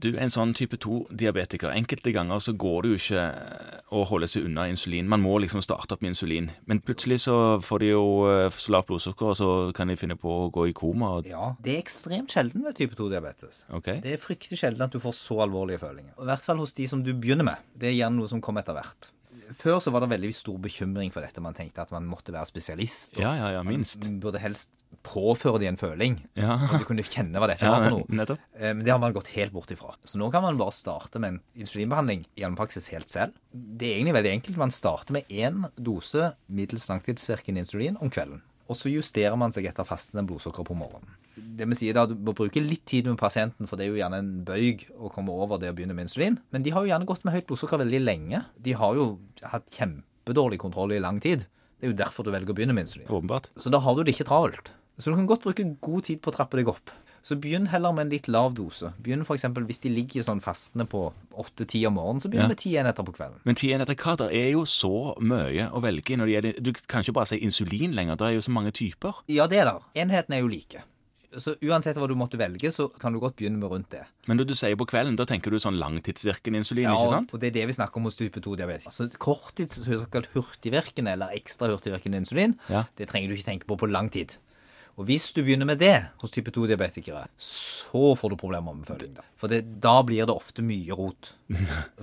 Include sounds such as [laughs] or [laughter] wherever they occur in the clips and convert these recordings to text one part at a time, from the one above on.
Du er en sånn type 2-diabetiker. Enkelte ganger så går det jo ikke å holde seg unna insulin. Man må liksom starte opp med insulin. Men plutselig så får de jo eh, så lavt blodsukker, og så kan de finne på å gå i koma. Og... Ja, det er ekstremt sjelden med type 2-diabetes. Okay. Det er fryktelig sjelden at du får så alvorlige følinger. I hvert fall hos de som du begynner med. Det er gjerne noe som kommer etter hvert. Før så var det veldig stor bekymring for dette. Man tenkte at man måtte være spesialist. og Ja, ja, ja, minst. Man burde helst påføre de en føling. Ja. At du kunne kjenne hva dette [laughs] Ja, var for noe. nettopp. Eh, Men det har man gått helt bort ifra. Så nå kan man bare starte med en insulinbehandling i praksis helt selv. Det er egentlig veldig enkelt. Man starter med én dose middels langtidsvirkende insulin om kvelden. Og så justerer man seg etter fastende blodsukker på morgenen. Det vil si da, Du må bruke litt tid med pasienten, for det er jo gjerne en bøyg å komme over det å begynne med insulin. Men de har jo gjerne gått med høyt blodsukker veldig lenge. De har jo hatt kjempedårlig kontroll i lang tid. Det er jo derfor du velger å begynne med insulin. Åpenbart. Så da har du det ikke travelt. Så du kan godt bruke god tid på å trappe deg opp. Så begynn heller med en litt lav dose. Begynn f.eks. hvis de ligger sånn fastende på 8-10 om morgenen, så begynn Ja. med 10 enheter på kvelden. Men 10 enheter hva? Det er jo så mye å velge når det gjelder Du kan ikke bare si insulin lenger. Det er jo så mange typer. Ja, det er der. Enhetene er jo like. Så uansett hva du måtte velge, så kan du godt begynne med rundt det. Men når du sier på kvelden, da tenker du sånn langtidsvirkende insulin, Ja, ikke sant? Ja, og det er det vi snakker om hos type 2-diabetes. Altså korttids såkalt hurtigvirkende eller ekstra hurtigvirkende insulin, Ja. det trenger du ikke tenke på på lang tid. Og hvis du begynner med det hos type 2-diabetikere, så får du problemer med føling. For det, da blir det ofte mye rot. [laughs]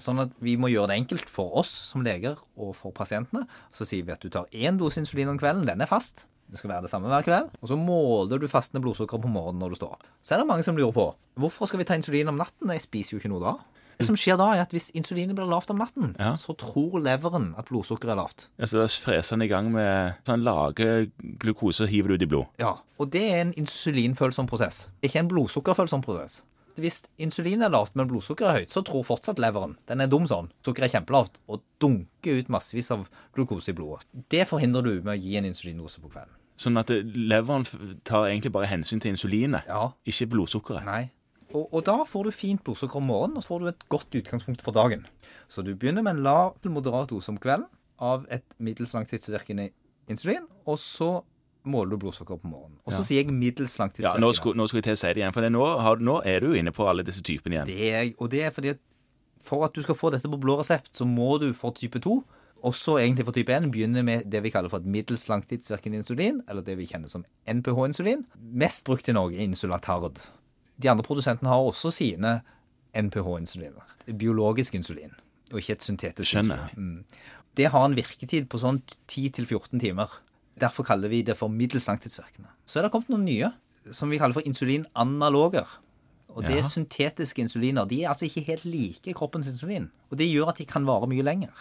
Sånn at vi må gjøre det enkelt for oss som leger og for pasientene. Så sier vi at du tar én dose insulin om kvelden, den er fast. Det skal være det samme hver kveld. Og så måler du fastende blodsukker på morgenen når du står opp. Så er det mange som lurer på hvorfor skal vi ta insulin om natten? Jeg spiser jo ikke noe da. Det som skjer da, er at hvis insulinet blir lavt om natten, Ja. så tror leveren at blodsukkeret er lavt. Ja, Så da freser han i gang med sånn lage glukose og hiver det ut i blod. Ja, Og det er en insulinfølsom prosess, ikke en blodsukkerfølsom prosess. Hvis insulin er lavt, men blodsukkeret er høyt, så tror fortsatt leveren den er dum sånn. Sukkeret er kjempelavt og dunker ut massevis av glukose i blodet. Det forhindrer du med å gi en insulindose på kvelden. Sånn at leveren tar egentlig bare hensyn til insulinet, Ja, ikke blodsukkeret. Nei. Og, og da får du fint blodsukker om morgenen, og så får du et godt utgangspunkt for dagen. Så du begynner med en lav til moderat dose om kvelden av et middels langtidsvirkende insulin, og så måler du blodsukker på morgenen. Og så Ja. sier jeg middels Ja, nå skulle, nå skulle jeg til å si det igjen, for det, nå, har, nå er du inne på alle disse typene igjen. Det er, og det er fordi at for at du skal få dette på blå resept, så må du for type 2, også egentlig for type 1, begynne med det vi kaller for et middels langtidsvirkende insulin, eller det vi kjenner som NPH-insulin. Mest brukt i Norge er Insulatard. De andre produsentene har også sine NPH-insuliner. Biologisk insulin, og ikke et syntetisk Skjønner. insulin. Mm. Det har en virketid på sånn 10-14 timer. Derfor kaller vi det for middels langtidsvirkende. Så er det kommet noen nye, som vi kaller for insulinanaloger. Og det Ja. er syntetiske insuliner. De er altså ikke helt like kroppens insulin. Og det gjør at de kan vare mye lenger.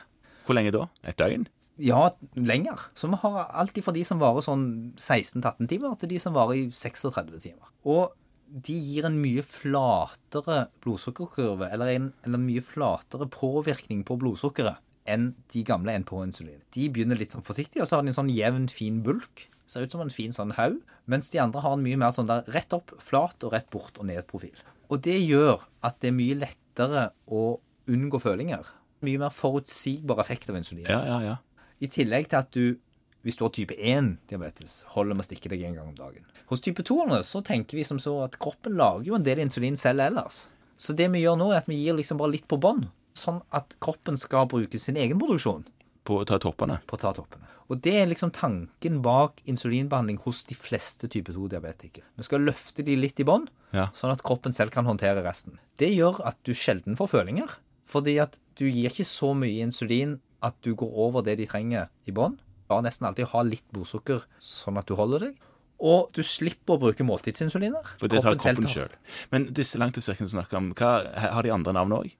Hvor lenge da? Et døgn? Ja, lenger. Så vi har alltid fra de som varer sånn 16-18 timer, til de som varer i 36 timer. Og de gir en mye flatere blodsukkerkurve, eller en eller mye flatere påvirkning på blodsukkeret enn de gamle NPH-insulin. De begynner litt sånn forsiktig, og så har de en sånn jevn, fin bulk. Ser ut som en fin sånn haug. Mens de andre har en mye mer sånn der rett opp, flat og rett bort og ned-profil. Og det gjør at det er mye lettere å unngå følinger. Mye mer forutsigbar effekt av insulin. Ja, ja, ja. I tillegg til at du, hvis du har type 1-diabetes, holder med å stikke deg en gang om dagen. Hos type 2-erne så tenker vi som så at kroppen lager jo en del insulin selv ellers. Så det vi gjør nå, er at vi gir liksom bare litt på bånn, sånn at kroppen skal bruke sin egen produksjon På å ta toppene. på å ta toppene. Og det er liksom tanken bak insulinbehandling hos de fleste type 2-diabetikere. Vi skal løfte de litt i bånn, Ja. sånn at kroppen selv kan håndtere resten. Det gjør at du sjelden får følinger, fordi at du gir ikke så mye insulin at du går over det de trenger i bånn. Bare nesten alltid ha litt blodsukker, sånn at du holder deg. Og du slipper å bruke måltidsinsuliner. For det tar kroppen sjøl. Men disse langtidsvirkene du snakker om, hva, har de andre navn òg?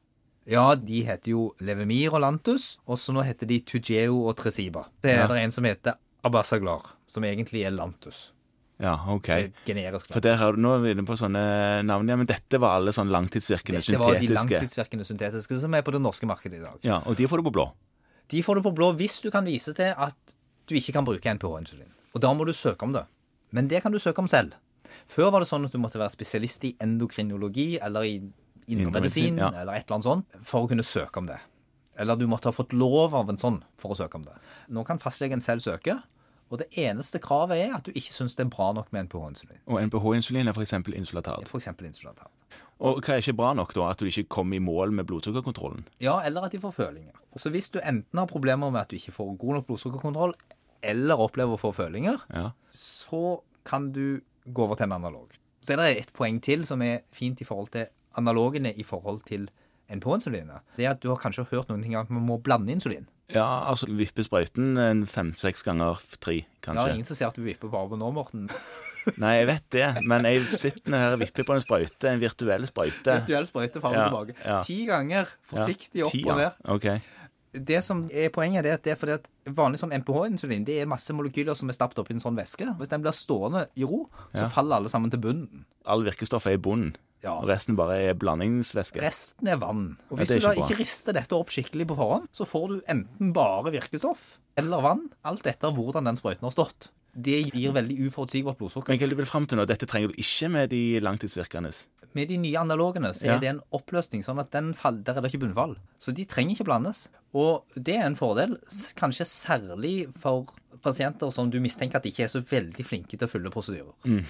Ja, de heter jo Levemir og Lantus, og så nå heter de Tugeo og Tresiba. Det er Ja. det en som heter Abasaglar, som egentlig er Lantus. Ja, OK. Er Generisk For Lantus. der har du, Nå er vi inne på sånne navn, ja, men dette var alle sånn langtidsvirkende Dette var de langtidsvirkende syntetiske som er på det norske markedet i dag. Ja, Og de får du på blå. De får du på blå hvis du kan vise til at du ikke kan bruke NPH-insulin. Og da må du søke om det. Men det kan du søke om selv. Før var det sånn at du måtte være spesialist i endokrinologi eller i indremedisin Indremedisin, ja. eller et eller annet sånt for å kunne søke om det. Eller du måtte ha fått lov av en sånn for å søke om det. Nå kan fastlegen selv søke, og det eneste kravet er at du ikke syns det er bra nok med NPH-insulin. Og NPH-insulin er f.eks. insulatard. For eksempel insulatard. Og hva er ikke bra nok, da? At du ikke kommer i mål med blodsukkerkontrollen? Ja, eller at de får følinger. Så hvis du enten har problemer med at du ikke får god nok blodsukkerkontroll, eller opplever å få følinger, Ja. så kan du gå over til en analog. Så er det et poeng til som er fint i forhold til analogene i forhold til NPH-insulinet. Det er at du har kanskje hørt noen ting om at man må blande insulin. Ja, altså vippe sprøyten en fem-seks ganger tre, Det er ingen som ser at du vipper på armen nå, Morten. [laughs] Nei, jeg vet det, men jeg sitter her og vipper på en sprøyte, en virtuell sprøyte. Virtuell sprøyte fram og Ja, tilbake. ja. Ti ganger forsiktig Ja, opp og ned. Okay. Det som er poenget, det er at det er fordi at vanlig sånn MPH-insulin det er masse molekyler som er stappet oppi en sånn væske. Hvis den blir stående i ro, så faller alle sammen til bunnen. All virkestoff er i bunnen, Ja. og resten bare er blandingsvæske. Resten er vann. Og hvis er du da ikke rister dette opp skikkelig på forhånd, så får du enten bare virkestoff eller vann, alt etter hvordan den sprøyten har stått. Det gir veldig uforutsigbart blodsukker. Men hva det du vil fram til nå? Dette trenger du ikke med de langtidsvirkende. Med de nye analogene så er Ja. det en oppløsning, sånn at den fall, der er det ikke bunnfall. Så de trenger ikke blandes. Og det er en fordel, kanskje særlig for pasienter som du mistenker at de ikke er så veldig flinke til å følge prosedyrer.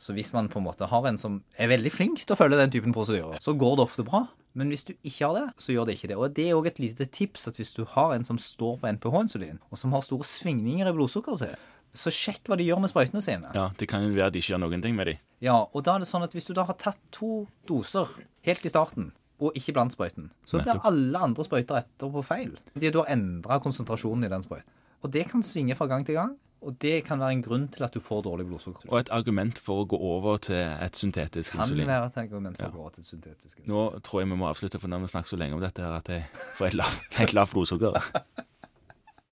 Så hvis man på en måte har en som er veldig flink til å følge den typen prosedyrer, så går det ofte bra. Men hvis du ikke har det, så gjør det ikke det. Og det er òg et lite tips at hvis du har en som står på NPH-insulin, og som har store svingninger i blodsukkeret sitt, så sjekk hva de gjør med sprøytene sine. Ja, Det kan jo være at de ikke gjør noen ting med de. Ja, og da er det sånn at hvis du da har tatt to doser helt i starten, og ikke blant sprøyten, så blir alle andre sprøyter etterpå feil. Fordi du har endra konsentrasjonen i den sprøyten. Og det kan svinge fra gang til gang, og det kan være en grunn til at du får dårlig blodsukker. Og et argument for å gå over til et syntetisk kan insulin. være et argument for å gå over til et syntetisk. insulin. Nå tror jeg vi må avslutte, for nå har vi snakket så lenge om dette her at jeg får et lav- [laughs] lavt blodsukker. [laughs]